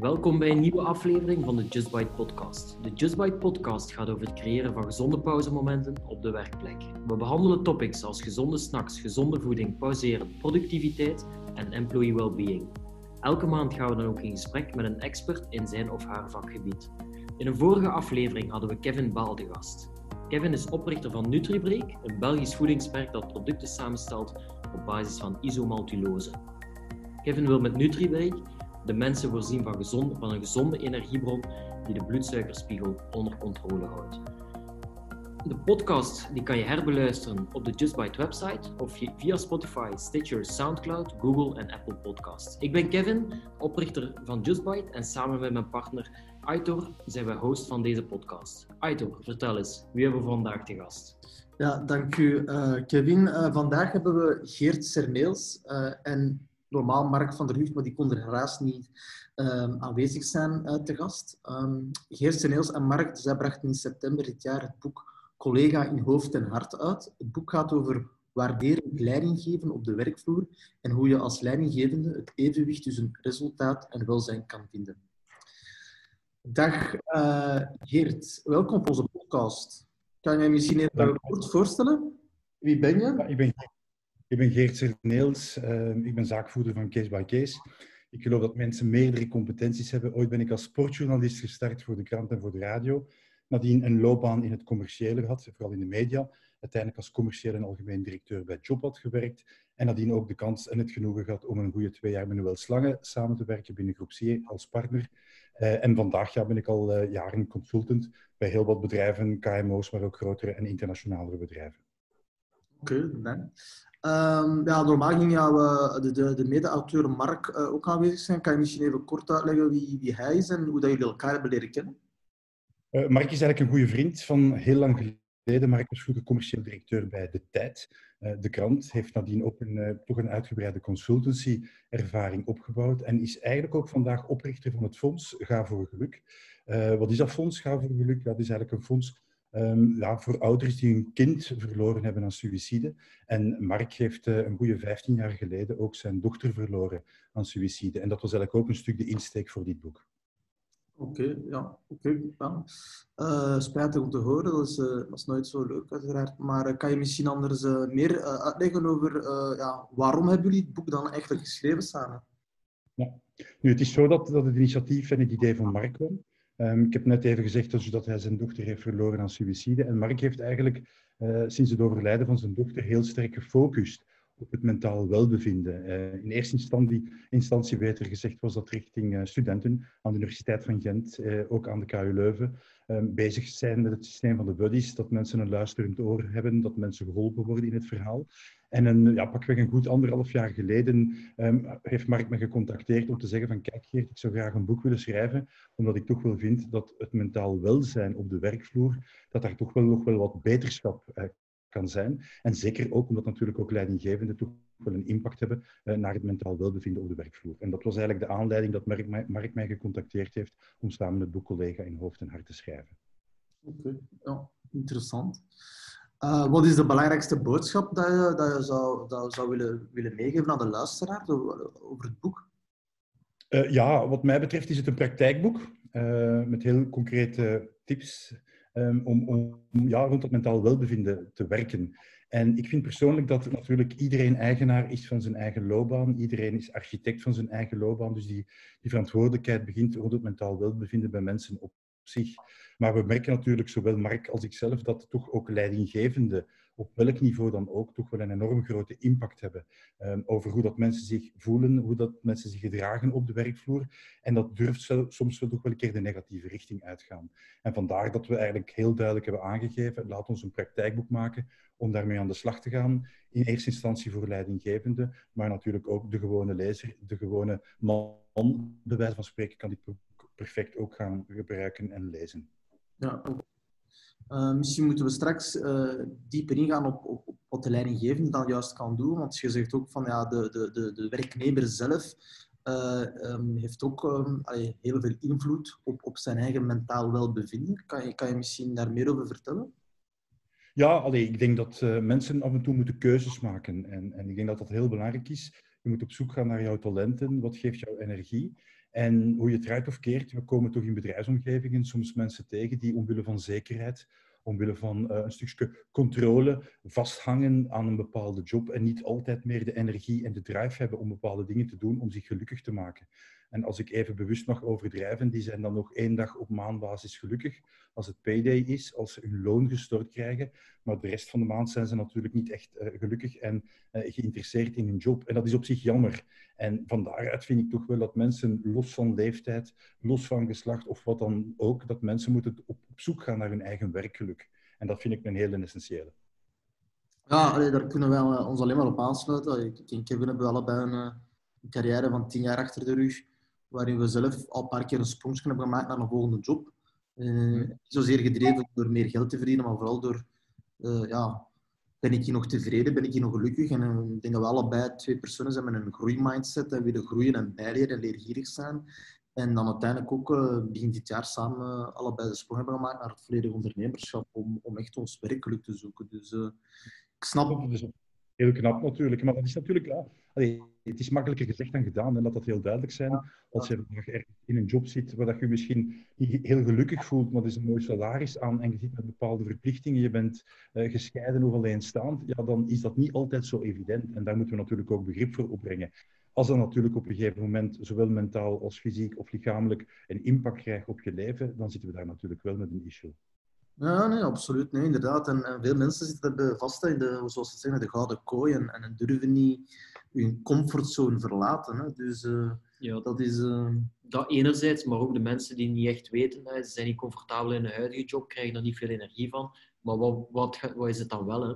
Welkom bij een nieuwe aflevering van de Just Bite podcast. De Just Bite podcast gaat over het creëren van gezonde pauzemomenten op de werkplek. We behandelen topics als gezonde snacks, gezonde voeding, pauzeren, productiviteit en employee well-being. Elke maand gaan we dan ook in gesprek met een expert in zijn of haar vakgebied. In een vorige aflevering hadden we Kevin Baal de gast. Kevin is oprichter van NutriBreak, een Belgisch voedingsmerk dat producten samenstelt op basis van isomaltulose. Kevin wil met NutriBreak de mensen voorzien van, een gezonde energiebron die de bloedsuikerspiegel onder controle houdt. De podcast die kan je herbeluisteren op de Just Bite website of via Spotify, Stitcher, Soundcloud, Google en Apple Podcasts. Ik ben Kevin, oprichter van Just Bite en samen met mijn partner Aitor zijn we host van deze podcast. Aitor, vertel eens, wie hebben we vandaag te gast? Ja, dank u uh, Kevin. Uh, vandaag hebben we Geert Serneels uh, en normaal Mark van der Hucht, maar die kon er helaas niet um, aanwezig zijn te gast. Um, Geert Serneels en Mark, zij brachten in september dit jaar het boek Collega in Hoofd en Hart uit. Het boek gaat over waarderen, leiding geven op de werkvloer en hoe je als leidinggevende het evenwicht tussen resultaat en welzijn kan vinden. Dag uh, Geert, welkom op onze podcast. Kan je misschien even kort voorstellen? Wie ben je? Ja, ik, ben, ik ben Geert Serneels, uh, ik ben zaakvoerder van Case by Case. Ik geloof dat mensen meerdere competenties hebben. Ooit ben ik als sportjournalist gestart voor de krant en voor de radio. Nadien een loopbaan in het commerciële gehad, vooral in de media. Uiteindelijk als commercieel en algemeen directeur bij Jobbad gewerkt. En nadien ook de kans en het genoegen gehad om een goede twee jaar met Noël Slangen samen te werken binnen Groep C als partner. Uh, en vandaag ja, ben ik al uh, jaren consultant bij heel wat bedrijven, KMO's, maar ook grotere en internationalere bedrijven. Oké, okay. Um, ja, normaal ging jou, uh, de, de, de mede-auteur Mark ook aanwezig zijn. Kan je misschien even kort uitleggen wie, wie hij is en hoe dat jullie elkaar hebben leren kennen? Mark is eigenlijk een goede vriend van heel lang geleden. Mark was vroeger commercieel directeur bij De Tijd. de krant heeft nadien ook een, toch een uitgebreide consultancy-ervaring opgebouwd en is eigenlijk ook vandaag oprichter van het fonds Ga voor Geluk. Wat is dat fonds Ga voor Geluk? Dat is eigenlijk een fonds um, ja, voor ouders die hun kind verloren hebben aan suïcide. En Mark heeft uh, een goede 15 jaar geleden ook zijn dochter verloren aan suïcide. En dat was eigenlijk ook een stuk de insteek voor dit boek. Oké, okay, ja. oké. Okay. Uh, spijtig om te horen, dat is, uh, dat is nooit zo leuk uiteraard. Maar kan je misschien anders meer uitleggen over ja, waarom hebben jullie het boek dan eigenlijk geschreven samen? Ja. Nu, het is zo dat, dat het initiatief en het idee van Mark kwam. Um, ik heb net even gezegd dat, dat hij zijn dochter heeft verloren aan suïcide. En Mark heeft eigenlijk sinds het overlijden van zijn dochter heel sterk gefocust op het mentaal welbevinden. Uh, in eerste instantie, instantie, beter gezegd, was dat richting uh, studenten aan de Universiteit van Gent, uh, ook aan de KU Leuven, bezig zijn met het systeem van de buddies, dat mensen een luisterend oor hebben, dat mensen geholpen worden in het verhaal. En een, ja, pakweg een goed anderhalf jaar geleden um, heeft Mark me gecontacteerd om te zeggen van kijk Geert, ik zou graag een boek willen schrijven, omdat ik toch wel vind dat het mentaal welzijn op de werkvloer, dat daar toch wel nog wel wat beterschap kan zijn. En zeker ook omdat natuurlijk ook leidinggevenden toch wel een impact hebben uh, naar het mentaal welbevinden op de werkvloer. En dat was eigenlijk de aanleiding dat Mark mij, Mark mij gecontacteerd heeft om samen het boek Collega in Hoofd en Hart te schrijven. Oké, okay. ja, interessant. Uh, wat is de belangrijkste boodschap dat je, dat je zou, dat je zou willen, willen meegeven aan de luisteraar over het boek? Uh, ja, wat mij betreft is het een praktijkboek met heel concrete tips um, om, om ja, rond het mentaal welbevinden te werken. En ik vind persoonlijk dat natuurlijk iedereen eigenaar is van zijn eigen loopbaan. Iedereen is architect van zijn eigen loopbaan. Dus die, die verantwoordelijkheid begint rond het mentaal welbevinden bij mensen op zich. Maar we merken natuurlijk, zowel Mark als ikzelf, dat toch ook leidinggevende op welk niveau dan ook, toch wel een enorm grote impact hebben um, over hoe dat mensen zich voelen, hoe dat mensen zich gedragen op de werkvloer. En dat durft soms wel toch wel een keer de negatieve richting uitgaan. En vandaar dat we eigenlijk heel duidelijk hebben aangegeven, laat ons een praktijkboek maken om daarmee aan de slag te gaan. In eerste instantie voor leidinggevende, maar natuurlijk ook de gewone lezer, de gewone man, bij wijze van spreken, kan dit perfect ook gaan gebruiken en lezen. Ja, uh, misschien moeten we straks uh, dieper ingaan op, op, op, wat de leidinggevende dan juist kan doen. Want je zegt ook van ja, de, de, de, de werknemer zelf uh, um, heeft ook allee, heel veel invloed op, op zijn eigen mentaal welbevinden. Kan je, kan je misschien daar meer over vertellen? Ja, allee, ik denk dat mensen af en toe moeten keuzes maken. En, en ik denk dat dat heel belangrijk is. Je moet op zoek gaan naar jouw talenten. Wat geeft jou energie? En hoe je het draait of keert, we komen toch in bedrijfsomgevingen soms mensen tegen die omwille van zekerheid, omwille van uh, een stukje controle, vasthangen aan een bepaalde job en niet altijd meer de energie en de drive hebben om bepaalde dingen te doen om zich gelukkig te maken. En als ik even bewust mag overdrijven, die zijn dan nog één dag op maandbasis gelukkig. Als het payday is, als ze hun loon gestort krijgen. Maar de rest van de maand zijn ze natuurlijk niet echt uh, gelukkig en uh, geïnteresseerd in hun job. En dat is op zich jammer. En van daaruit vind ik toch wel dat mensen, los van leeftijd, los van geslacht of wat dan ook, dat mensen moeten op, op zoek gaan naar hun eigen werkgeluk. En dat vind ik een hele essentiële. Ja, daar kunnen we uh, ons alleen maar op aansluiten. Ik en Kevin hebben allebei een carrière van tien jaar achter de rug waarin we zelf al een paar keer een sprongje hebben gemaakt naar een volgende job. Uh, niet zozeer gedreven door meer geld te verdienen, maar vooral door, uh, ja, ben ik hier nog tevreden, ben ik hier nog gelukkig? En uh, ik denk dat we allebei twee personen zijn met een groeimindset en willen groeien en bijleren en leergierig zijn. En dan uiteindelijk ook begin dit jaar samen allebei de sprong hebben gemaakt naar het volledige ondernemerschap om, om echt ons werkgeluk te zoeken. Dus ik snap... Heel knap natuurlijk, maar dat is natuurlijk... Ja, allee, het is makkelijker gezegd dan gedaan en dat dat heel duidelijk zijn. Als je in een job zit waar je misschien niet heel gelukkig voelt, maar er is een mooi salaris aan en je zit met bepaalde verplichtingen, je bent uh, gescheiden of alleenstaand, ja, dan is dat niet altijd zo evident. En daar moeten we natuurlijk ook begrip voor opbrengen. Als dat natuurlijk op een gegeven moment, zowel mentaal als fysiek of lichamelijk, een impact krijgt op je leven, dan zitten we daar natuurlijk wel met een issue. Ja, nee, absoluut. Nee, inderdaad. En, en veel mensen zitten vast in de, zoals ze zeggen, de gouden kooi en, en durven niet hun comfortzone verlaten. Hè. Dus uh, ja, dat is... Uh... Dat enerzijds, maar ook de mensen die niet echt weten, hè, ze zijn niet comfortabel in hun huidige job, krijgen er niet veel energie van. Maar wat, wat, wat is het dan wel? Hè?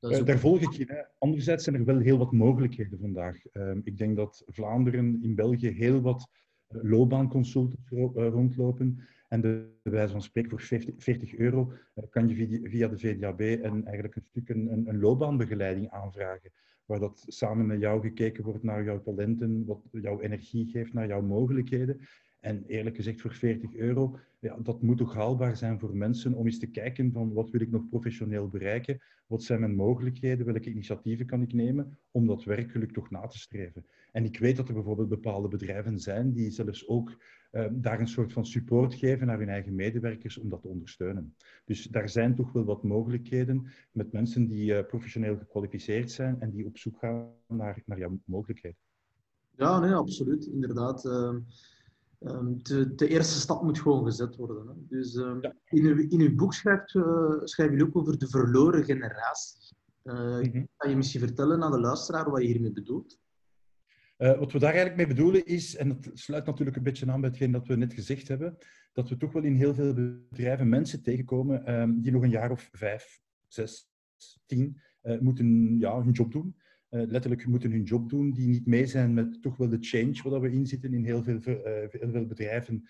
Uh, daar volg ik je. Hè. Anderzijds zijn er wel heel wat mogelijkheden vandaag. Ehm, ik denk dat Vlaanderen in België heel wat loopbaanconsultants rondlopen en de wijze van spreken, voor 50, 40 euro kan je via de VDAB een, eigenlijk een stuk een, een loopbaanbegeleiding aanvragen waar dat samen met jou gekeken wordt naar jouw talenten, wat jouw energie geeft, naar jouw mogelijkheden. En eerlijk gezegd, voor 40 euro, ja, dat moet toch haalbaar zijn voor mensen om eens te kijken van wat wil ik nog professioneel bereiken, wat zijn mijn mogelijkheden, welke initiatieven kan ik nemen om dat werkgeluk toch na te streven. En ik weet dat er bijvoorbeeld bepaalde bedrijven zijn die zelfs ook uh, daar een soort van support geven naar hun eigen medewerkers om dat te ondersteunen. Dus daar zijn toch wel wat mogelijkheden met mensen die uh, professioneel gekwalificeerd zijn en die op zoek gaan naar, naar jouw mogelijkheden. Ja, nee, absoluut, inderdaad. Uh, de, de, eerste stap moet gewoon gezet worden. Hè. Dus ehm, ja. in, uw, in uw boek schrijft, uh, schrijf je ook over de verloren generatie. Uh, mm -hmm. Kan je misschien vertellen aan de luisteraar wat je hiermee bedoelt? Uh, wat we daar eigenlijk mee bedoelen is, en dat sluit natuurlijk een beetje aan bij hetgeen dat we net gezegd hebben, dat we toch wel in heel veel bedrijven mensen tegenkomen um, die nog een jaar of vijf, zes, tien moeten ja, hun job doen. Uh, letterlijk moeten hun job doen, die niet mee zijn met toch wel de change waar we in zitten in heel veel, heel veel bedrijven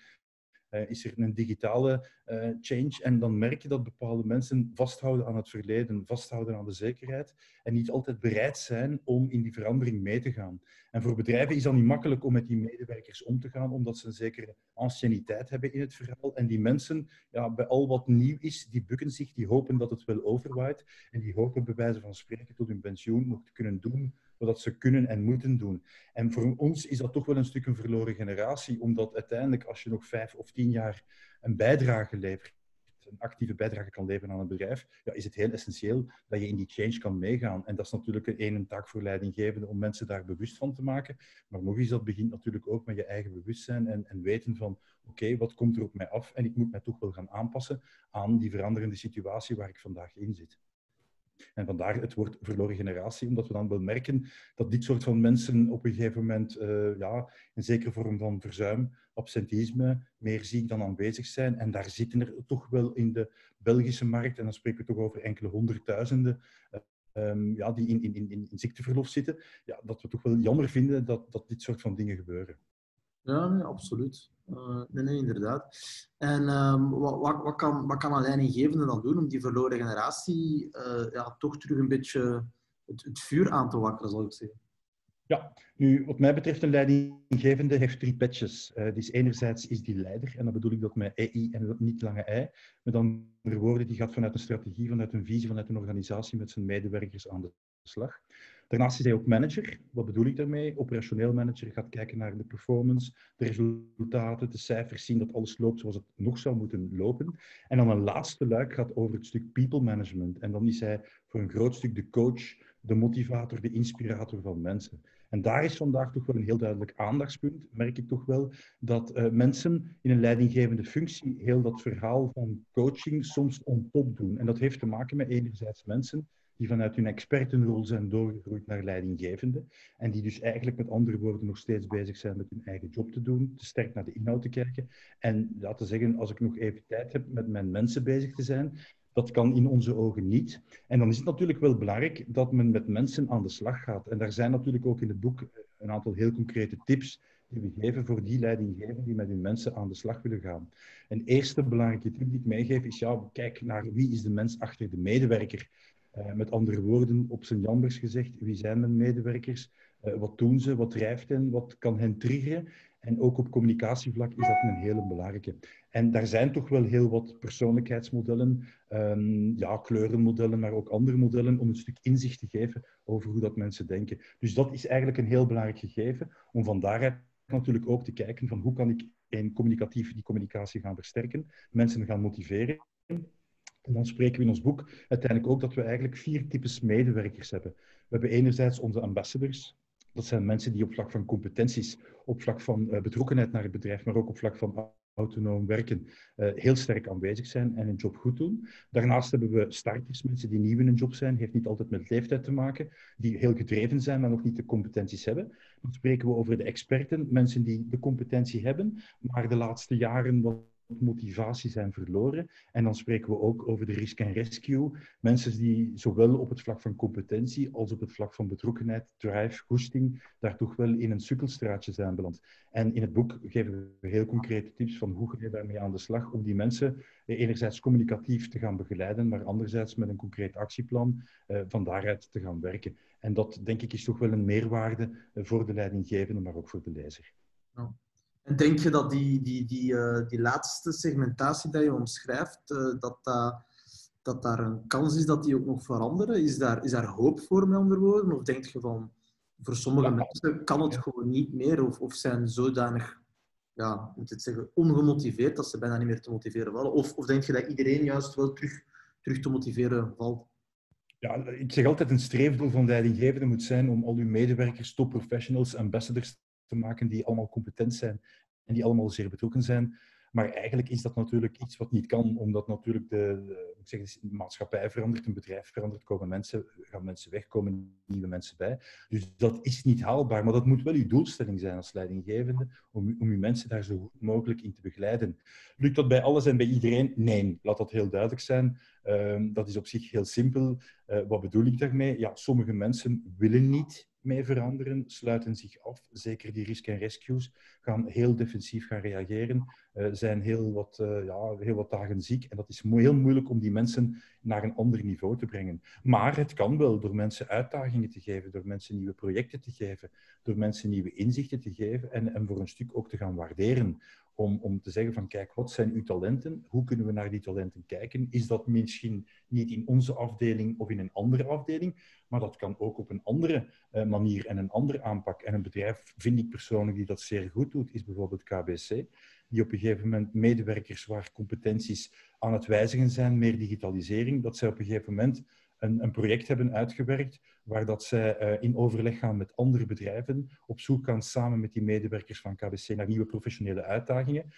uh, is er een digitale uh, change. En dan merk je dat bepaalde mensen vasthouden aan het verleden, vasthouden aan de zekerheid en niet altijd bereid zijn om in die verandering mee te gaan. En voor bedrijven is dat niet makkelijk om met die medewerkers om te gaan, omdat ze een zekere anciëniteit hebben in het verhaal. En die mensen, ja, bij al wat nieuw is, die bukken zich, die hopen dat het wel overwaait en die hopen bij wijze van spreken tot hun pensioen nog te kunnen doen wat ze kunnen en moeten doen. En voor ons is dat toch wel een stuk een verloren generatie, omdat uiteindelijk als je nog vijf of tien jaar een bijdrage levert, een actieve bijdrage kan leveren aan een bedrijf, ja, is het heel essentieel dat je in die change kan meegaan. En dat is natuurlijk een, een taak voor leidinggevenden om mensen daar bewust van te maken. Maar nog eens, dat begint natuurlijk ook met je eigen bewustzijn en, en weten van, oké, wat komt er op mij af? En ik moet mij toch wel gaan aanpassen aan die veranderende situatie waar ik vandaag in zit. En vandaar het woord verloren generatie, omdat we dan wel merken dat dit soort van mensen op een gegeven moment uh, ja, een zekere vorm van verzuim, absentisme, meer ziek dan aanwezig zijn. En daar zitten er toch wel in de Belgische markt, en dan spreken we toch over enkele honderdduizenden, uh, um, ja, die in, in, in, in ziekteverlof zitten. Ja, dat we toch wel jammer vinden dat, dat dit soort van dingen gebeuren. Ja, absoluut. Uh, nee, nee, inderdaad. En um, wat, wat, wat, kan, wat kan een leidinggevende dan doen om die verloren generatie uh, ja, toch terug een beetje het, het, vuur aan te wakkeren, zal ik zeggen? Ja, nu wat mij betreft een leidinggevende heeft drie patches. Uh, dus enerzijds is die leider, en dan bedoel ik dat met EI en niet lange I. Met andere woorden, die gaat vanuit een strategie, vanuit een visie, vanuit een organisatie met zijn medewerkers aan de slag. Daarnaast is hij ook manager. Wat bedoel ik daarmee? Operationeel manager gaat kijken naar de performance, de resultaten, de cijfers, zien dat alles loopt zoals het nog zou moeten lopen. En dan een laatste luik gaat over het stuk people management. En dan is hij voor een groot stuk de coach, de motivator, de inspirator van mensen. En daar is vandaag toch wel een heel duidelijk aandachtspunt, merk ik toch wel, dat uh, mensen in een leidinggevende functie heel dat verhaal van coaching soms on top doen. En dat heeft te maken met enerzijds mensen die vanuit hun expertenrol zijn doorgegroeid naar leidinggevende en die dus eigenlijk met andere woorden nog steeds bezig zijn met hun eigen job te doen, te sterk naar de inhoud te kijken en laten zeggen, als ik nog even tijd heb met mijn mensen bezig te zijn, dat kan in onze ogen niet. En dan is het natuurlijk wel belangrijk dat men met mensen aan de slag gaat. En daar zijn natuurlijk ook in het boek een aantal heel concrete tips die we geven voor die leidinggevenden die met hun mensen aan de slag willen gaan. Een eerste belangrijke tip die ik meegeef is, ja, kijk naar wie is de mens achter de medewerker. Uh, met andere woorden, op zijn jambers gezegd, wie zijn mijn medewerkers? Uh, wat doen ze? Wat drijft hen? Wat kan hen triggeren? En ook op communicatievlak is dat een hele belangrijke. En daar zijn toch wel heel wat persoonlijkheidsmodellen, um, ja, kleurenmodellen, maar ook andere modellen om een stuk inzicht te geven over hoe dat mensen denken. Dus dat is eigenlijk een heel belangrijk gegeven, om van daaruit natuurlijk ook te kijken van hoe kan ik in communicatief die communicatie gaan versterken, mensen gaan motiveren. En dan spreken we in ons boek uiteindelijk ook dat we eigenlijk vier types medewerkers hebben. We hebben enerzijds onze ambassadors, dat zijn mensen die op vlak van competenties, op vlak van uh, betrokkenheid naar het bedrijf, maar ook op vlak van autonoom werken, uh, heel sterk aanwezig zijn en hun job goed doen. Daarnaast hebben we starters, mensen die nieuw in een job zijn, heeft niet altijd met leeftijd te maken, die heel gedreven zijn, maar nog niet de competenties hebben. Dan spreken we over de experten, mensen die de competentie hebben, maar de laatste jaren motivatie zijn verloren. En dan spreken we ook over de risk en rescue. Mensen die zowel op het vlak van competentie als op het vlak van betrokkenheid, drive, goesting, daar toch wel in een sukkelstraatje zijn beland. En in het boek geven we heel concrete tips van hoe ga je daarmee aan de slag om die mensen eh, enerzijds communicatief te gaan begeleiden, maar anderzijds met een concreet actieplan eh, van daaruit te gaan werken. En dat, denk ik, is toch wel een meerwaarde eh, voor de leidinggevende, maar ook voor de lezer. Ja. En denk je dat die, die, die, uh, die laatste segmentatie die je omschrijft, uh, dat, dat, dat daar een kans is dat die ook nog veranderen? Is daar, is daar hoop voor, met andere woorden? Of denk je van, voor sommige ja. mensen kan het gewoon niet meer? Of, of zijn zodanig, ja, moet het zeggen, ongemotiveerd dat ze bijna niet meer te motiveren vallen? Of, of denk je dat iedereen juist wel terug, terug te motiveren valt? Ja, ik zeg altijd, een streefdoel van leidinggevende moet zijn om al uw medewerkers, top professionals, ambassadors te maken die allemaal competent zijn en die allemaal zeer betrokken zijn. Maar eigenlijk is dat natuurlijk iets wat niet kan, omdat natuurlijk de, ik zeg, de maatschappij verandert, een bedrijf verandert, komen mensen, gaan mensen weg, komen nieuwe mensen bij. Dus dat is niet haalbaar, maar dat moet wel uw doelstelling zijn als leidinggevende, om, om uw mensen daar zo goed mogelijk in te begeleiden. Lukt dat bij alles en bij iedereen? Nee, laat dat heel duidelijk zijn. Uh, dat is op zich heel simpel. Uh, wat bedoel ik daarmee? Ja, sommige mensen willen niet mee veranderen, sluiten zich af. Zeker die risk en rescues gaan heel defensief gaan reageren, uh, zijn heel wat, uh, ja, heel wat dagen ziek. En dat is heel moeilijk om die mensen naar een ander niveau te brengen. Maar het kan wel door mensen uitdagingen te geven, door mensen nieuwe projecten te geven, door mensen nieuwe inzichten te geven en, en voor een stuk ook te gaan waarderen om, om te zeggen van kijk, wat zijn uw talenten? Hoe kunnen we naar die talenten kijken? Is dat misschien niet in onze afdeling of in een andere afdeling, maar dat kan ook op een andere uh, manier en een andere aanpak. En een bedrijf, vind ik persoonlijk, die dat zeer goed doet, is bijvoorbeeld KBC, die op een gegeven moment medewerkers waar competenties aan het wijzigen zijn, meer digitalisering, dat zij op een gegeven moment een, een project hebben uitgewerkt waar dat zij uh, in overleg gaan met andere bedrijven, op zoek gaan samen met die medewerkers van KBC naar nieuwe professionele uitdagingen,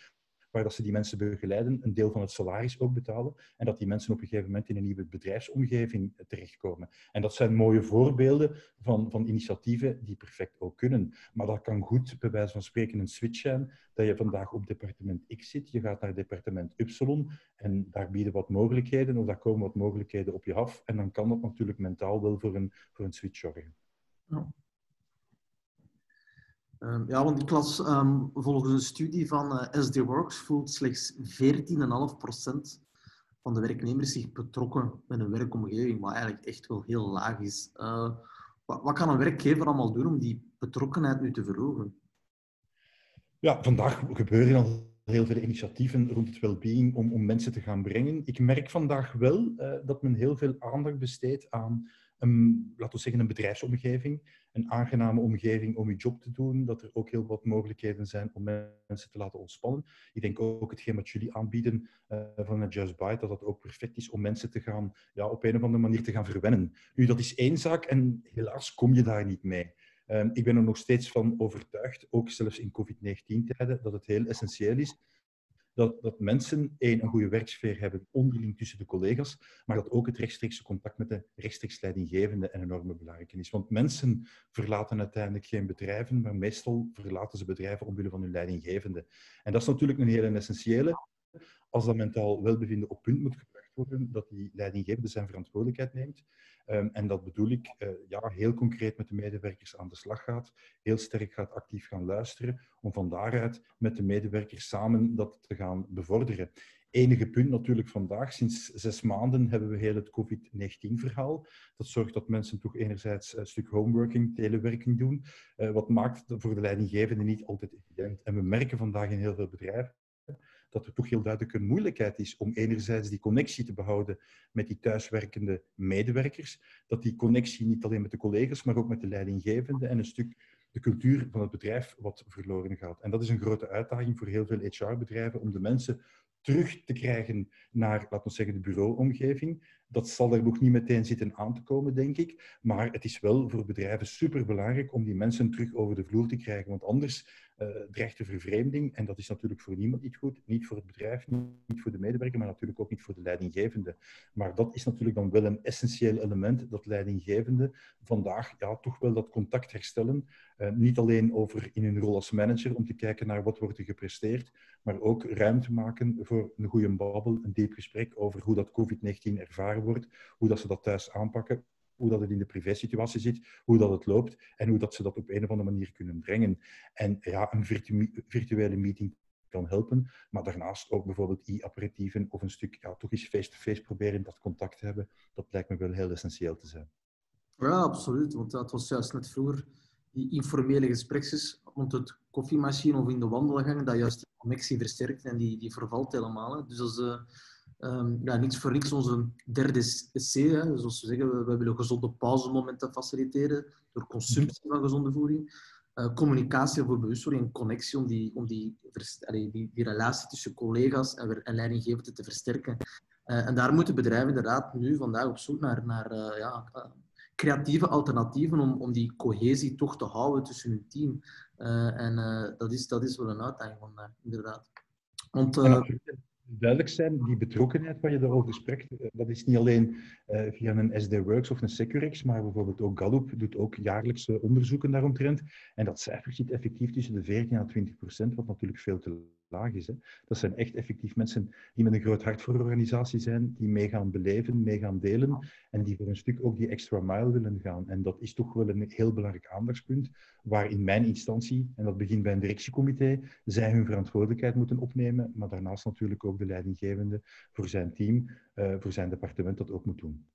waar dat ze die mensen begeleiden, een deel van het salaris ook betalen en dat die mensen op een gegeven moment in een nieuwe bedrijfsomgeving terechtkomen. En dat zijn mooie voorbeelden van, van initiatieven die perfect ook kunnen. Maar dat kan goed, bij wijze van spreken, een switch zijn, dat je vandaag op departement X zit, je gaat naar departement Y en daar bieden wat mogelijkheden of daar komen wat mogelijkheden op je af en dan kan dat natuurlijk mentaal wel voor een, voor een switch zorgen. Ja. Um, ja, want ik las um, volgens een studie van uh, eh, SD Works voelt slechts 14,5% van de werknemers zich betrokken met een werkomgeving, wat eigenlijk echt wel heel laag is. Uh, Wat, wat kan een werkgever allemaal doen om die betrokkenheid nu te verhogen? Ja, vandaag gebeuren al heel veel initiatieven rond het well-being om, om mensen te gaan brengen. Ik merk vandaag wel uh, dat men heel veel aandacht besteedt aan een, laten we zeggen, een bedrijfsomgeving, een aangename omgeving om je job te doen, dat er ook heel wat mogelijkheden zijn om mensen te laten ontspannen. Ik denk ook hetgeen wat jullie aanbieden uh, van Just Bite, dat dat ook perfect is om mensen te gaan, ja, op een of andere manier te gaan verwennen. Nu, dat is één zaak en helaas kom je daar niet mee. Um, ik ben er nog steeds van overtuigd, ook zelfs in COVID-19-tijden, dat het heel essentieel is dat, dat mensen één, een goede werksfeer hebben onderling tussen de collega's, maar dat ook het rechtstreekse contact met de rechtstreeks leidinggevende een enorme belangrijke is. Want mensen verlaten uiteindelijk geen bedrijven, maar meestal verlaten ze bedrijven omwille van hun leidinggevende. En dat is natuurlijk een hele essentiële. Als dat mentaal welbevinden op punt moet dat die leidinggevende zijn verantwoordelijkheid neemt. Um, en dat bedoel ik uh, ja, heel concreet met de medewerkers aan de slag gaat, heel sterk gaat actief gaan luisteren, om van daaruit met de medewerkers samen dat te gaan bevorderen. Enige punt natuurlijk vandaag, sinds zes maanden hebben we heel het COVID-19-verhaal. Dat zorgt dat mensen toch enerzijds een stuk homeworking, telewerking doen, uh, wat maakt voor de leidinggevende niet altijd evident. En we merken vandaag in heel veel bedrijven dat er toch heel duidelijk een moeilijkheid is om enerzijds die connectie te behouden met die thuiswerkende medewerkers, dat die connectie niet alleen met de collega's, maar ook met de leidinggevende en een stuk de cultuur van het bedrijf wat verloren gaat. En dat is een grote uitdaging voor heel veel HR-bedrijven om de mensen terug te krijgen naar, laten we zeggen, de bureauomgeving. Dat zal er nog niet meteen zitten aan te komen, denk ik. Maar het is wel voor bedrijven superbelangrijk om die mensen terug over de vloer te krijgen. Want anders dreigt de vervreemding. En dat is natuurlijk voor niemand niet goed. Niet voor het bedrijf, niet voor de medewerker, maar natuurlijk ook niet voor de leidinggevende. Maar dat is natuurlijk dan wel een essentieel element, dat leidinggevende vandaag ja, toch wel dat contact herstellen. Uh, niet alleen over in hun rol als manager, om te kijken naar wat wordt er gepresteerd, maar ook ruimte maken voor een goede babbel, een diep gesprek over hoe dat COVID-19 ervaren wordt, hoe dat ze dat thuis aanpakken, hoe dat het in de privésituatie zit, hoe dat het loopt en hoe dat ze dat op een of andere manier kunnen brengen. En ja, een virtu virtuele meeting kan helpen, maar daarnaast ook bijvoorbeeld e-apparatieven of een stuk ja, toch eens face-to-face proberen dat contact te hebben. Dat lijkt me wel heel essentieel te zijn. Ja, absoluut. Want dat was juist net vroeger die informele gesprekjes rond het koffiemachine of in de wandelgang, dat juist die connectie versterkt en die, die vervalt helemaal. Dus is, uh, um, ja, niets voor niks onze derde C. Hè. Zoals we zeggen, we, willen gezonde pauzemomenten faciliteren door consumptie van gezonde voeding. Uh, communicatie voor bewustwording en connectie om die, die, die, relatie tussen collega's en, en leidinggevenden te versterken. Uh, en daar moeten bedrijven inderdaad nu vandaag op zoek naar, naar uh, ja, creatieve alternatieven om, om die cohesie toch te houden tussen hun team. En dat, is, dat is wel een uitdaging vandaag, inderdaad. Want, duidelijk zijn, die betrokkenheid waar je daarover spreekt, dat is niet alleen via een SD Works of een Securex, maar bijvoorbeeld ook Gallup doet ook jaarlijkse onderzoeken daaromtrent. En dat cijfer zit effectief tussen de 14 en 20 procent, wat natuurlijk veel te laag is. Hè. Dat zijn echt effectief mensen die met een groot hart voor de organisatie zijn, die mee gaan beleven, mee gaan delen en die voor een stuk ook die extra mile willen gaan. En dat is toch wel een heel belangrijk aandachtspunt, waar in mijn instantie, en dat begint bij een directiecomité, zij hun verantwoordelijkheid moeten opnemen, maar daarnaast natuurlijk ook de leidinggevende voor zijn team, uh, voor zijn departement dat ook moet doen.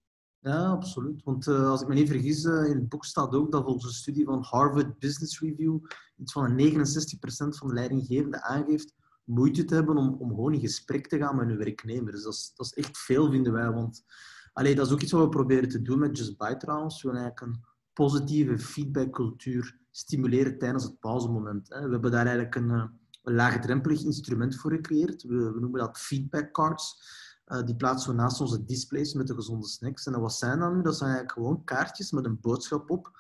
Ja, absoluut. Want uh, als ik me niet vergis, uh, in het boek staat ook dat volgens studie van Harvard Business Review iets van 69% van de leidinggevenden aangeeft moeite te hebben om, om gewoon in gesprek te gaan met hun werknemer. Dus dat is, dat is echt veel, vinden wij. Want allee, dat is ook iets wat we proberen te doen met Just Buy trouwens. We willen eigenlijk een positieve feedbackcultuur stimuleren tijdens het pauzemoment. Hè. We hebben daar eigenlijk een, eh, een laagdrempelig instrument voor gecreëerd. We, noemen dat feedback cards. Uh, die plaatsen we naast onze displays met de gezonde snacks. En wat zijn dan nu? Dat zijn eigenlijk gewoon kaartjes met een boodschap op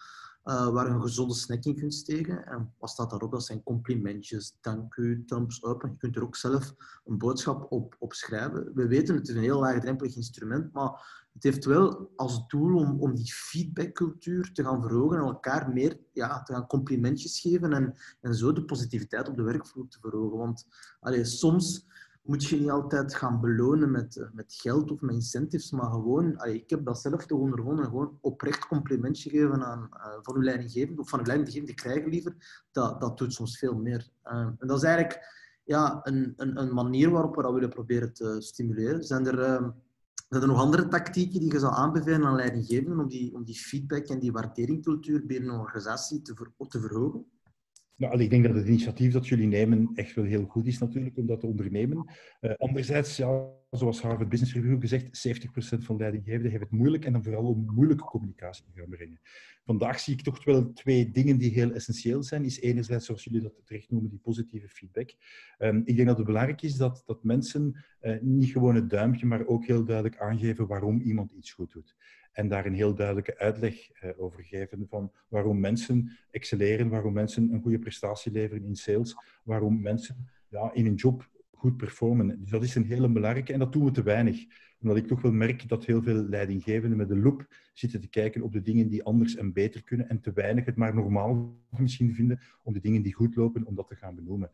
uh, waar een gezonde snack in kunt steken. En wat staat daarop? Dat zijn complimentjes, dank u, thumbs up. Je kunt er ook zelf een boodschap op, op schrijven. We weten, het is een heel laagdrempelig instrument, maar het heeft wel als doel om, om die feedbackcultuur te gaan verhogen en elkaar meer ja, te gaan complimentjes geven en, en zo de positiviteit op de werkvloer te verhogen. Want allee, soms moet je niet altijd gaan belonen met, eh, met geld of met incentives, maar gewoon, ik heb dat zelf toch ondervonden, gewoon oprecht complimentje geven aan, uh, van uw leidinggevende, of van uw leidinggevende krijgen liever, dat, dat doet soms veel meer. Uh, en dat is eigenlijk ja, een, een, een, manier waarop we dat willen proberen te stimuleren. Zijn er, uh, Zijn er nog andere tactieken die je zou aanbevelen aan leidinggevenden om die, om die feedback en die waarderingscultuur binnen een organisatie te, ver, te verhogen? Nou, ik denk dat het initiatief dat jullie nemen echt wel heel goed is natuurlijk om dat te ondernemen. Uh, anderzijds, ja, zoals Harvard Business Review gezegd, 70% van leidinggevenden heeft het moeilijk en dan vooral om moeilijke communicatie te gaan brengen. Vandaag zie ik toch wel twee dingen die heel essentieel zijn. Is enerzijds, zoals jullie dat terecht noemen, die positieve feedback. Um, ik denk dat het belangrijk is dat, dat mensen uh, niet gewoon het duimpje, maar ook heel duidelijk aangeven waarom iemand iets goed doet en daar een heel duidelijke uitleg uh, over geven van waarom mensen excelleren, waarom mensen een goede prestatie leveren in sales, waarom mensen ja, in een job goed performen. Dus dat is een hele belangrijke en dat doen we te weinig. Omdat ik toch wel merk dat heel veel leidinggevenden met de loop zitten te kijken op de dingen die anders en beter kunnen en te weinig het maar normaal misschien vinden om de dingen die goed lopen, om dat te gaan benoemen.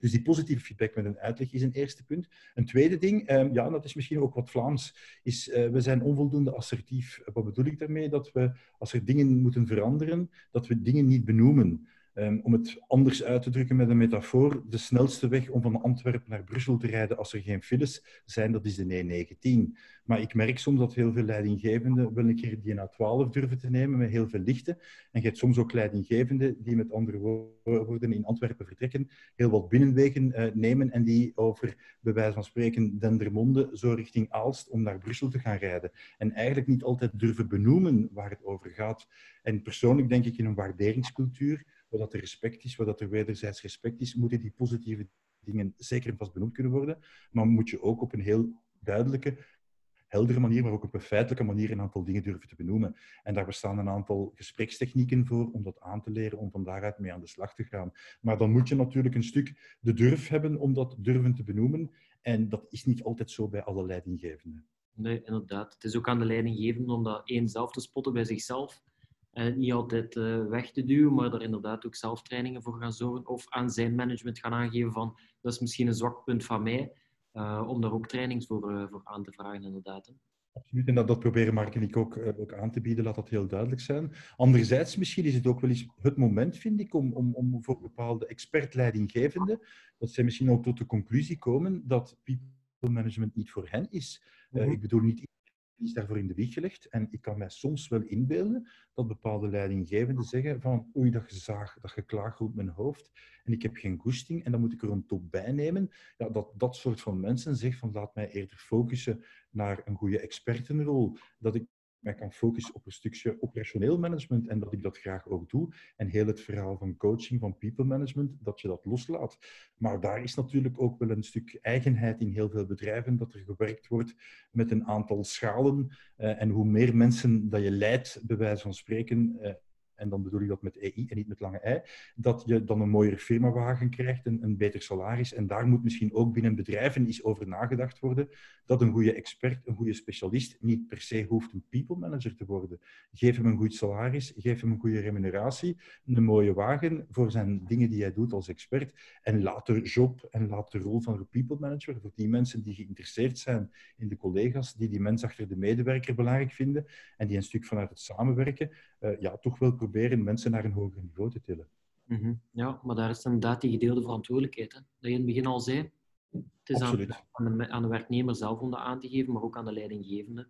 Dus die positieve feedback met een uitleg is een eerste punt. Een tweede ding, ehm, ja, dat is misschien ook wat Vlaams, is uh, we zijn onvoldoende assertief. Wat bedoel ik daarmee? Dat we, als er dingen moeten veranderen, dat we dingen niet benoemen. Um, om het anders uit te drukken met een metafoor, de snelste weg om van Antwerpen naar Brussel te rijden als er geen files zijn, dat is de E19. Maar ik merk soms dat heel veel leidinggevenden wel een keer die A12 durven te nemen met heel veel lichten. En je hebt soms ook leidinggevenden die met andere woorden in Antwerpen vertrekken, heel wat binnenwegen uh, nemen en die over, bij wijze van spreken, Dendermonde zo richting Aalst om naar Brussel te gaan rijden. En eigenlijk niet altijd durven benoemen waar het over gaat. En persoonlijk denk ik in een waarderingscultuur, waar er respect is, waar er wederzijds respect is, moeten die positieve dingen zeker en vast benoemd kunnen worden. Maar moet je ook op een heel duidelijke, heldere manier, maar ook op een feitelijke manier een aantal dingen durven te benoemen. En daar bestaan een aantal gesprekstechnieken voor om dat aan te leren, om van daaruit mee aan de slag te gaan. Maar dan moet je natuurlijk een stuk de durf hebben om dat durven te benoemen. En dat is niet altijd zo bij alle leidinggevenden. Nee, inderdaad. Het is ook aan de leidinggevende om dat één zelf te spotten bij zichzelf. En niet altijd uh, weg te duwen, maar er inderdaad ook zelf trainingen voor gaan zorgen. Of aan zijn management gaan aangeven van dat is misschien een zwak punt van mij. Uh, om daar ook trainings voor, voor aan te vragen, inderdaad. Hè. Absoluut, en dat, dat proberen Mark en ik ook, ook aan te bieden, laat dat heel duidelijk zijn. Anderzijds, misschien is het ook wel eens het moment, vind ik, om, om, om voor bepaalde expertleidinggevenden, dat zij misschien ook tot de conclusie komen dat people management niet voor hen is. Mm -hmm. ik bedoel niet is daarvoor in de wieg gelegd. En ik kan mij soms wel inbeelden dat bepaalde leidinggevenden zeggen van oei, dat gezaag, dat geklaag rond mijn hoofd en ik heb geen goesting en dan moet ik er een top bij nemen. Ja, dat dat soort van mensen zegt van laat mij eerder focussen naar een goede expertenrol. Dat ik mij kan focussen op een stukje operationeel management en dat ik dat graag ook doe. En heel het verhaal van coaching, van people management, dat je dat loslaat. Maar daar is natuurlijk ook wel een stuk eigenheid in heel veel bedrijven, dat er gewerkt wordt met een aantal schalen. Uh, en hoe meer mensen dat je leidt, bij wijze van spreken, uh, en dan bedoel ik dat met EI en niet met lange ei, dat je dan een mooiere firmawagen krijgt, een, een beter salaris. En daar moet misschien ook binnen bedrijven eens over nagedacht worden, dat een goede expert, een goede specialist, niet per se hoeft een people manager te worden. Geef hem een goed salaris, geef hem een goede remuneratie, een mooie wagen voor zijn dingen die hij doet als expert. En laat de job en laat de rol van de people manager voor die mensen die geïnteresseerd zijn in de collega's, die die mens achter de medewerker belangrijk vinden en die een stuk vanuit het samenwerken, uh, ja, toch wel proberen mensen naar een hoger niveau te tillen. Mm -hmm. Ja, maar daar is inderdaad die gedeelde verantwoordelijkheid. Hè? Dat je in het begin al zei. Het is aan, aan, de, aan, de, werknemer zelf om dat aan te geven, maar ook aan de leidinggevende.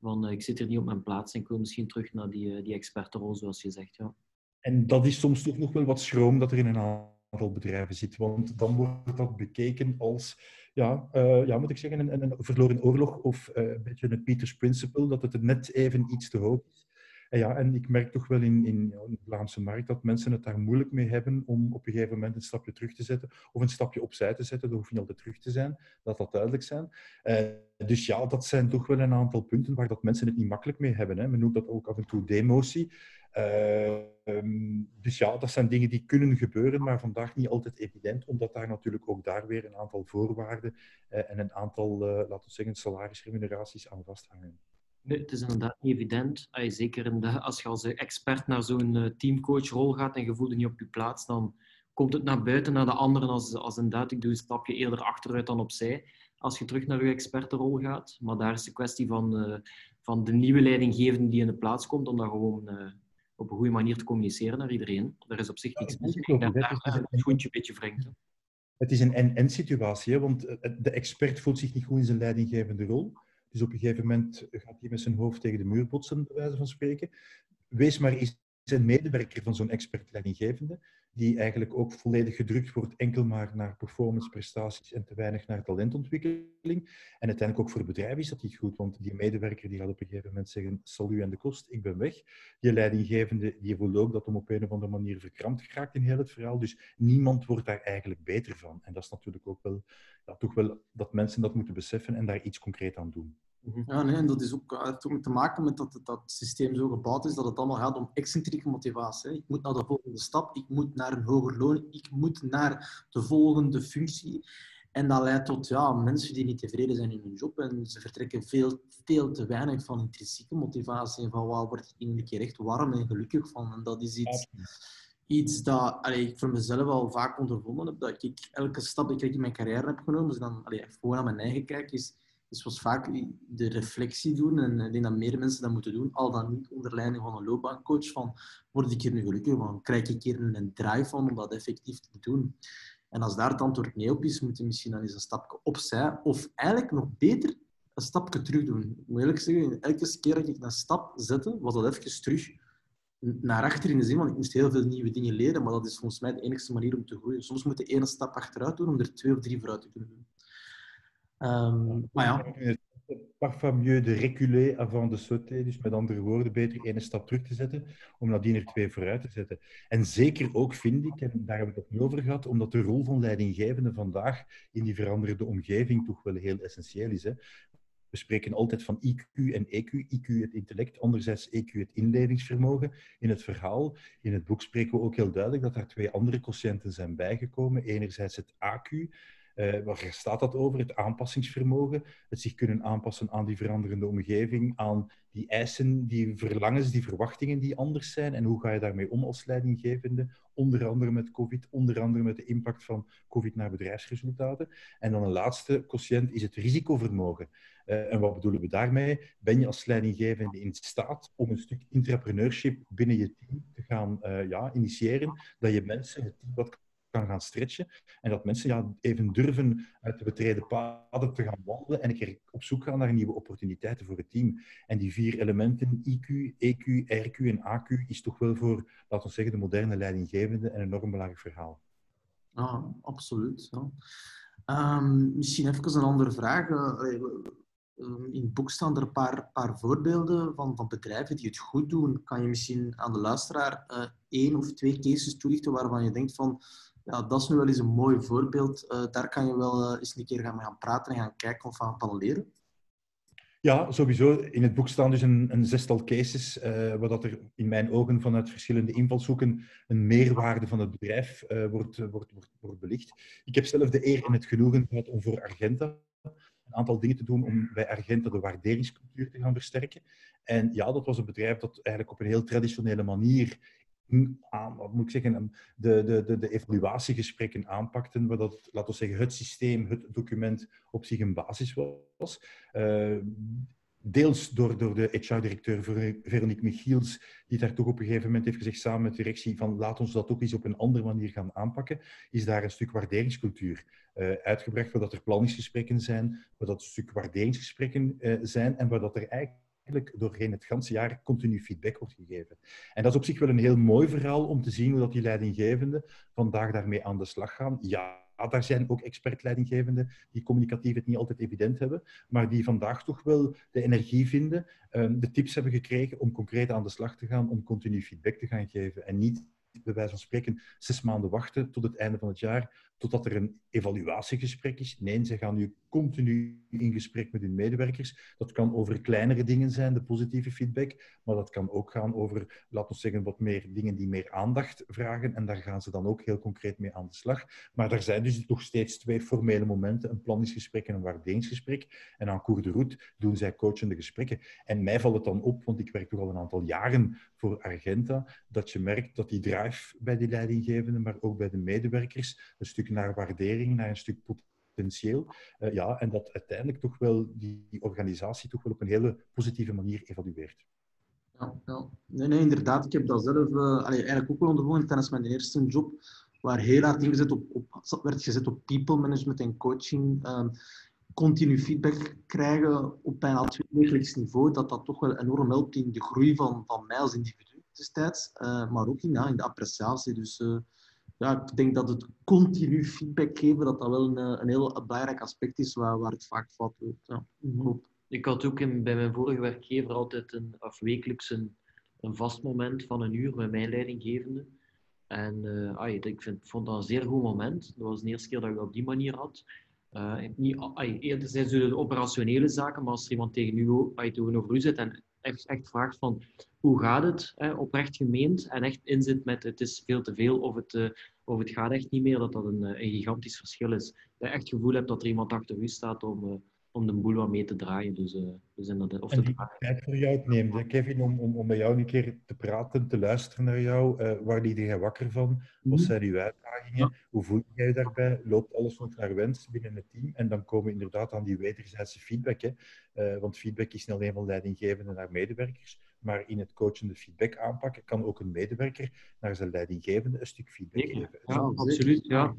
Van, uh, ik zit er niet op mijn plaats en ik wil misschien terug naar die, uh, die expertenrol, zoals je zegt. Ja. En dat is soms toch nog wel wat schroom dat er in een aantal bedrijven zit. Want dan wordt dat bekeken als, ja, uh, ja moet ik zeggen, een, een verloren oorlog of een beetje het Peters Principle, dat het net even iets te hoog is. Ja, en ik merk toch wel in, in, in, de Vlaamse markt dat mensen het daar moeilijk mee hebben om op een gegeven moment een stapje terug te zetten of een stapje opzij te zetten. Dat hoeft niet altijd terug te zijn, dat dat duidelijk zijn. Uh, dus ja, dat zijn toch wel een aantal punten waar dat mensen het niet makkelijk mee hebben. Hè. Men noemt dat ook af en toe demotie. Uh, um, dus ja, dat zijn dingen die kunnen gebeuren, maar vandaag niet altijd evident, omdat daar natuurlijk ook daar weer een aantal voorwaarden uh, en een aantal, laten we zeggen, salarisremuneraties aan vasthangen. Nee, het is inderdaad niet evident. Zeker in de, als je als expert naar zo'n uh, teamcoachrol gaat en je voelt je niet op je plaats, dan komt het naar buiten, naar de anderen, als, als inderdaad, ik doe een stapje eerder achteruit dan opzij. Als je terug naar je expertenrol gaat. Maar daar is de kwestie van, uh, van de nieuwe leidinggevende die in de plaats komt, om dat gewoon uh, op een goede manier te communiceren naar iedereen. Daar is op zich niks mis mee. Daar, daar het schoentje een beetje wringt. Het is een en-en situatie, want de expert voelt zich niet goed in zijn leidinggevende rol. Dus op een gegeven moment gaat hij met zijn hoofd tegen de muur botsen, bij wijze van spreken. Wees maar eens een medewerker van zo'n expert-leidinggevende die eigenlijk ook volledig gedrukt wordt enkel maar naar performance, prestaties en te weinig naar talentontwikkeling. En uiteindelijk ook voor bedrijf is dat niet goed, want die medewerker die gaat op een gegeven moment zeggen, salut en de kost, ik ben weg. Die leidinggevende die voelt ook dat hem op een of andere manier verkrampt geraakt in heel het verhaal. Dus niemand wordt daar eigenlijk beter van. En dat is natuurlijk ook wel, ja, toch wel dat mensen dat moeten beseffen en daar iets concreet aan doen. Mhm. Ja, nee, en dat is ook, heeft ook te maken met dat dat systeem zo gebouwd is dat het allemaal gaat om excentrieke motivatie. Ik moet naar de volgende stap, ik moet naar een hoger loon, ik moet naar de volgende functie. En dat leidt tot ja, mensen die niet tevreden zijn in hun job en ze vertrekken veel, veel te weinig van intrinsieke motivatie en van waar word ik een keer echt warm en gelukkig van. En dat is iets, iets dat allee, ik voor mezelf al vaak ondervonden heb, dat ik elke stap die ik in mijn carrière heb genomen, dus dan allee, gewoon naar mijn eigen kijk, is dus was vaak de reflectie doen, en ik denk dat meer mensen dat moeten doen, al dan niet onder leiding van een loopbaancoach, van word ik hier nu gelukkig van, krijg ik hier een drive van om dat effectief te doen. En als daar het antwoord nee op is, moet je misschien dan eens een stapje opzij, of eigenlijk nog beter een stapje terug doen. Ik moet eerlijk zeggen, elke keer dat ik een stap zette, was dat even terug naar achter in de zin, want ik moest heel veel nieuwe dingen leren, maar dat is volgens mij de enige manier om te groeien. Soms moet je één stap achteruit doen om er twee of drie vooruit te kunnen doen. Um, maar ja. Parfois mieux de reculer avant de sauter. Dus met andere woorden, beter één stap terug te zetten, om nadien er twee vooruit te zetten. En zeker ook vind ik, en daar hebben we het ook over gehad, omdat de rol van leidinggevende vandaag in die veranderde omgeving toch wel heel essentieel is. Hè. We spreken altijd van IQ en EQ. IQ het intellect, anderzijds EQ het inlevingsvermogen. In het verhaal, in het boek spreken we ook heel duidelijk dat er twee andere quotiënten zijn bijgekomen. Enerzijds het AQ, waar staat dat over? Het aanpassingsvermogen, het zich kunnen aanpassen aan die veranderende omgeving, aan die eisen, die verlangens, die verwachtingen die anders zijn. En hoe ga je daarmee om als leidinggevende? Onder andere met COVID, onder andere met de impact van COVID naar bedrijfsresultaten. En dan een laatste quotient is het risicovermogen. Uh, en wat bedoelen we daarmee? Ben je als leidinggevende in staat om een stuk intrapreneurship binnen je team te gaan uh, ja, initiëren, dat je mensen het team wat gaan stretchen. En dat mensen ja, even durven uit de betreden paden te gaan wandelen en keer op zoek gaan naar nieuwe opportuniteiten voor het team. En die vier elementen, IQ, EQ, RQ en AQ, is toch wel voor, laten we zeggen, de moderne leidinggevende een enorm belangrijk verhaal. Ah, absoluut. Ja. Um, misschien even een andere vraag. Uh, in het boek staan er een paar, paar voorbeelden van, van bedrijven die het goed doen. Kan je misschien aan de luisteraar uh, één of twee cases toelichten waarvan je denkt van ja, dat is nu wel eens een mooi voorbeeld. Uh, daar kan je wel uh, eens een keer gaan, gaan praten en gaan kijken of gaan paneleren. Ja, sowieso. In het boek staan dus een, een zestal cases, uh, waar dat er in mijn ogen vanuit verschillende invalshoeken een meerwaarde van het bedrijf wordt, wordt, wordt, wordt belicht. Ik heb zelf de eer en het genoegen gehad om voor Argenta een aantal dingen te doen om bij Argenta de waarderingscultuur te gaan versterken. En ja, dat was een bedrijf dat eigenlijk op een heel traditionele manier aan, wat moet ik zeggen, de, de, de, de evaluatiegesprekken aanpakten, waar dat, laten we zeggen, het systeem, het document op zich een basis was. Uh, deels door, door de HR-directeur Veronique Michiels, die daar toch op een gegeven moment heeft gezegd, samen met de directie, van laat ons dat ook eens op een andere manier gaan aanpakken, is daar een stuk waarderingscultuur uh, uitgebracht, waar dat er planningsgesprekken zijn, waar dat een stuk waarderingsgesprekken uh, zijn en waar dat er eigenlijk eigenlijk doorheen het ganse jaar continu feedback wordt gegeven. En dat is op zich wel een heel mooi verhaal om te zien hoe dat die leidinggevenden vandaag daarmee aan de slag gaan. Ja, daar zijn ook expertleidinggevenden die communicatief het niet altijd evident hebben, maar die vandaag toch wel de energie vinden, ehm, de tips hebben gekregen om concreet aan de slag te gaan, om continu feedback te gaan geven en niet bij wijze van spreken zes maanden wachten tot het einde van het jaar, totdat er een evaluatiegesprek is. Nee, ze gaan nu continu in gesprek met hun medewerkers. Dat kan over kleinere dingen zijn, de positieve feedback, maar dat kan ook gaan over, laten we zeggen, wat meer dingen die meer aandacht vragen. En daar gaan ze dan ook heel concreet mee aan de slag. Maar er zijn dus nog steeds twee formele momenten, een planningsgesprek en een waarderingsgesprek. En aan Cour de Route doen zij coachende gesprekken. En mij valt het dan op, want ik werk toch al een aantal jaren voor Argenta, dat je merkt dat die drive bij die leidinggevenden, maar ook bij de medewerkers, een stuk naar waardering, naar een stuk potentieel. Uh, ja, en dat uiteindelijk toch wel die, organisatie toch wel op een hele positieve manier evalueert. Ja. Nee, nee, inderdaad. Ik heb dat zelf allee, eigenlijk ook wel ondervonden tijdens mijn eerste job, waar heel hard ingezet op, werd gezet op people management en coaching. Uh, continu feedback krijgen op bijna tweewekelijks niveau, dat dat toch wel enorm helpt in de groei van, van mij als individu destijds, uh, maar ook in, ja, in de appreciatie. Dus ja, ik denk dat het continu feedback geven, dat dat wel een, een heel belangrijk aspect is waar, waar het vaak fout loopt. Ja, klopt. Ik had ook in, bij mijn vorige werkgever altijd een, of wekelijks een, een vast moment van een uur met mijn leidinggevende. En uh, ik vind, vond dat een zeer goed moment. Dat was de eerste keer dat ik dat op die manier had. Uh, niet, ay, eerder zijn ze de operationele zaken, maar als er iemand tegen u, ay, tegenover u zit en echt, echt vraagt van hoe gaat het, hè, oprecht gemeend en echt inzit met het is veel te veel of het, uh, of het gaat echt niet meer, dat dat een, een gigantisch verschil is. Dat je echt het gevoel hebt dat er iemand achter u staat om, om de boel wat mee te draaien. Dus, uh, dus inderdaad, of en die tijd voor jou neemt, Kevin, om, om, om met jou een keer te praten, te luisteren naar jou. Uh, waar liet jij wakker van? Wat mhm. zijn uw uitdagingen? Hoe voel jij je daarbij? Loopt alles nog naar wens binnen het team? En dan komen we inderdaad aan die wederzijdse feedback. Hè? Uh, want feedback is niet alleen van leidinggevende naar medewerkers, maar in het coachende feedback aanpakken kan ook een medewerker naar zijn leidinggevende een stuk feedback geven. Ja, absoluut. Ja.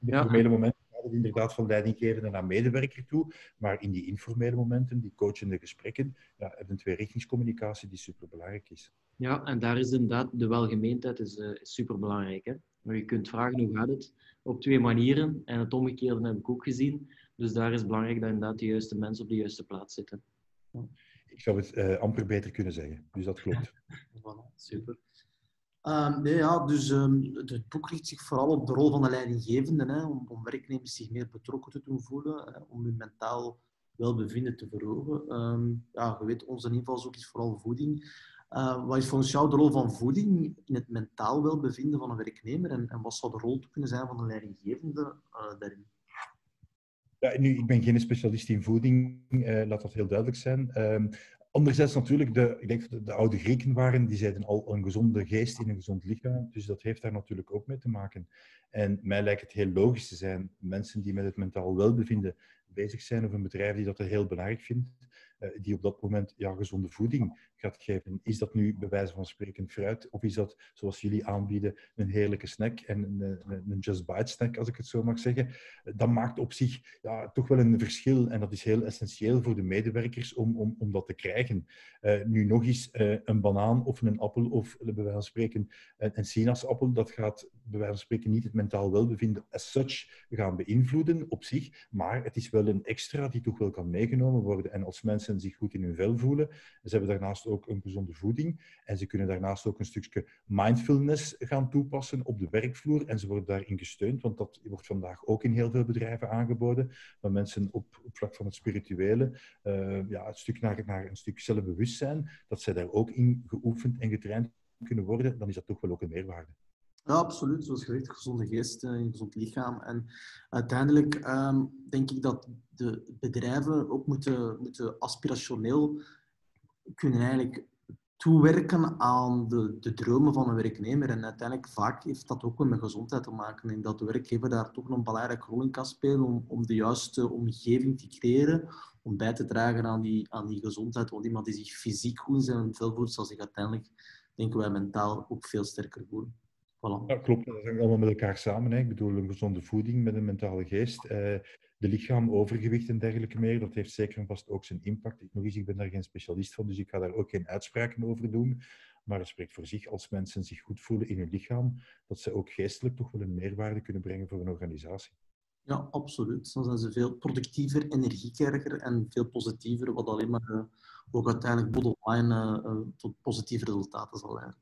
Ja. Op momenten het inderdaad van leidinggevende naar medewerker toe. Maar in die informele momenten, die coachende gesprekken, ja, hebben we tweerichtingscommunicatie die superbelangrijk is. Ja, en daar is inderdaad de welgemeendheid is, uh, superbelangrijk. Hè? Maar je kunt vragen hoe gaat het op twee manieren. En het omgekeerde heb ik ook gezien. Dus daar is belangrijk dat inderdaad de juiste mensen op de juiste plaats zitten. Ik zou het uh, amper beter kunnen zeggen. Dus dat klopt. voilà, super. Um, nee, ja, dus um, het boek richt zich vooral op de rol van de leidinggevende, hè, om, om, werknemers zich meer betrokken te doen voelen, om hun mentaal welbevinden te verhogen. Um, ja, je weet, onze invalshoek is vooral voeding. Wat is volgens jou de rol van voeding in het mentaal welbevinden van een werknemer en, en wat zou de rol kunnen zijn van de leidinggevende uh, daarin? Ja, nu, ik ben geen specialist in voeding, uh, laat dat heel duidelijk zijn. Anderzijds natuurlijk, de, ik denk dat de, oude Grieken waren, die zeiden al een gezonde geest in een gezond lichaam. Dus dat heeft daar natuurlijk ook mee te maken. En mij lijkt het heel logisch te zijn, mensen die met het mentaal welbevinden bezig zijn, of een bedrijf die dat heel belangrijk vindt, eh, die op dat moment ja, gezonde voeding gaat geven. Is dat nu bij wijze van spreken fruit, of is dat, zoals jullie aanbieden, een heerlijke snack en een, een Just Bite snack, als ik het zo mag zeggen? Dat maakt op zich ja, toch wel een verschil en dat is heel essentieel voor de medewerkers om, om, om dat te krijgen. Uh, nu nog eens uh, een banaan of een appel of bij wijze van spreken een, een sinaasappel, dat gaat bij wijze van spreken niet het mentaal welbevinden as such gaan beïnvloeden op zich, maar het is wel een extra die toch wel kan meegenomen worden. En als mensen zich goed in hun vel voelen, ze hebben daarnaast ook een gezonde voeding en ze kunnen daarnaast ook een stukje mindfulness gaan toepassen op de werkvloer en ze worden daarin gesteund, want dat wordt vandaag ook in heel veel bedrijven aangeboden, dat mensen op, vlak van het spirituele, uh, ja, het stuk naar, naar een stuk zelfbewustzijn, dat zij daar ook in geoefend en getraind kunnen worden, dan is dat toch wel ook een meerwaarde. Ja, absoluut. Zoals gezegd, gezonde geest, een eh, gezond lichaam. En uiteindelijk ehm, denk ik dat de bedrijven ook moeten, moeten aspirationeel kunnen eigenlijk toewerken aan de, de dromen van een werknemer. En uiteindelijk vaak heeft dat ook met gezondheid te maken. En dat de werkgever daar toch een belangrijke rol in kan spelen om, om de juiste omgeving te creëren, om bij te dragen aan die, aan die gezondheid. Want iemand die zich fysiek goed zijn vel voelt, zal zich uiteindelijk, denken wij, mentaal ook veel sterker voelen. Voilà. Ja, klopt, dat hangt allemaal met elkaar samen. Hè. Ik bedoel, een gezonde voeding met een mentale geest. Eh, de lichaam, overgewicht en dergelijke meer, dat heeft zeker en vast ook zijn impact. Ik, nog eens, ik ben daar geen specialist van, dus ik ga daar ook geen uitspraken over doen. Maar het spreekt voor zich als mensen zich goed voelen in hun lichaam, dat ze ook geestelijk toch wel een meerwaarde kunnen brengen voor een organisatie. Ja, absoluut. Dan zijn ze veel productiever, energiekerker en veel positiever, wat alleen maar uh, ook uiteindelijk bottom line uh, tot positieve resultaten zal leiden.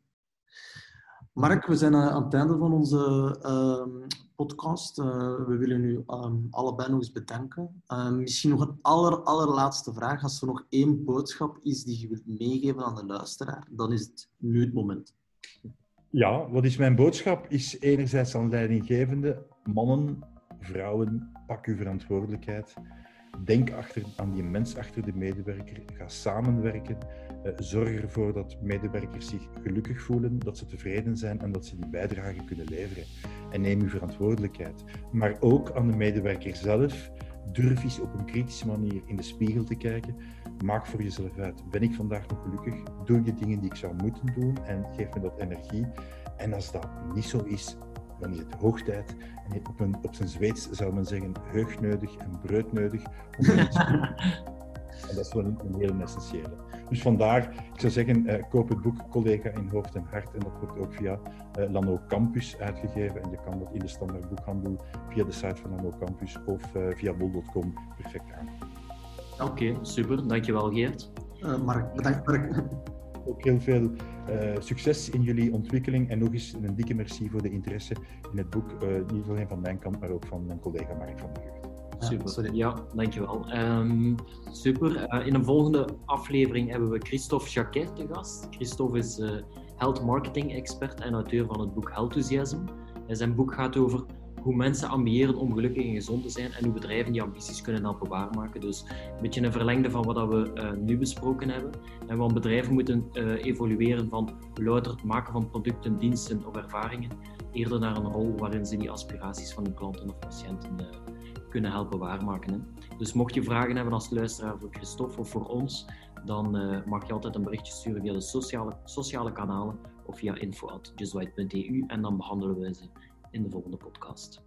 Mark, we zijn eh, aan het einde van onze uh, podcast. Uh, we willen u um, allebei nog eens bedanken. Uh, misschien nog een aller, allerlaatste vraag. Als er nog één boodschap is die je wilt meegeven aan de luisteraar, dan is het nu het moment. Ja, wat is mijn boodschap? Is enerzijds aan leidinggevende mannen, vrouwen, pak uw verantwoordelijkheid. Denk achter, aan die mens achter de medewerker. Ga samenwerken. Uh, zorg ervoor dat medewerkers zich gelukkig voelen, dat ze tevreden zijn en dat ze die bijdrage kunnen leveren. En neem uw verantwoordelijkheid. Maar ook aan de medewerker zelf. Durf eens op een kritische manier in de spiegel te kijken. Maak voor jezelf uit. Ben ik vandaag nog gelukkig? Doe ik de dingen die ik zou moeten doen? En geef me dat energie. En als dat niet zo is, dan is het hoog tijd. En op, een, op zijn Zweeds zou men zeggen heugneudig en breudneudig. en dat is wel een, een hele essentiële. Dus vandaar, ik zou zeggen, uh, koop het boek Collega in Hoofd en Hart. En dat wordt ook via uh, Lano Campus uitgegeven. En je kan dat in de standaard boekhandel via de site van Lano Campus of uh, via bol.com perfect aan. Oké, okay, super. Dankjewel Geert. Mark, bedankt Mark. Ook heel veel succes in jullie ontwikkeling en nog eens een dikke merci voor de interesse in het boek. niet alleen van mijn kant, maar ook van mijn collega Mark van der Gucht. Super, ja, dankjewel. Um, super. Uh, in een volgende aflevering hebben we Christophe Jacquet te gast. Christophe is uh, health marketing expert en auteur van het boek Healthusiasm. En zijn boek gaat over hoe mensen ambiëren om gelukkig en gezond te zijn en hoe bedrijven die ambities kunnen helpen waarmaken. Dus een beetje een verlengde van wat we uh, nu besproken hebben. En want bedrijven moeten evolueren van louter het maken van producten, diensten of ervaringen, eerder naar een rol waarin ze die aspiraties van hun klanten of patiënten kunnen helpen waarmaken. Dus mocht je vragen hebben als luisteraar voor Christophe of voor ons, dan uh, mag je altijd een berichtje sturen via de sociale, sociale kanalen of via info.justwhite.eu en dan behandelen we ze in de volgende podcast.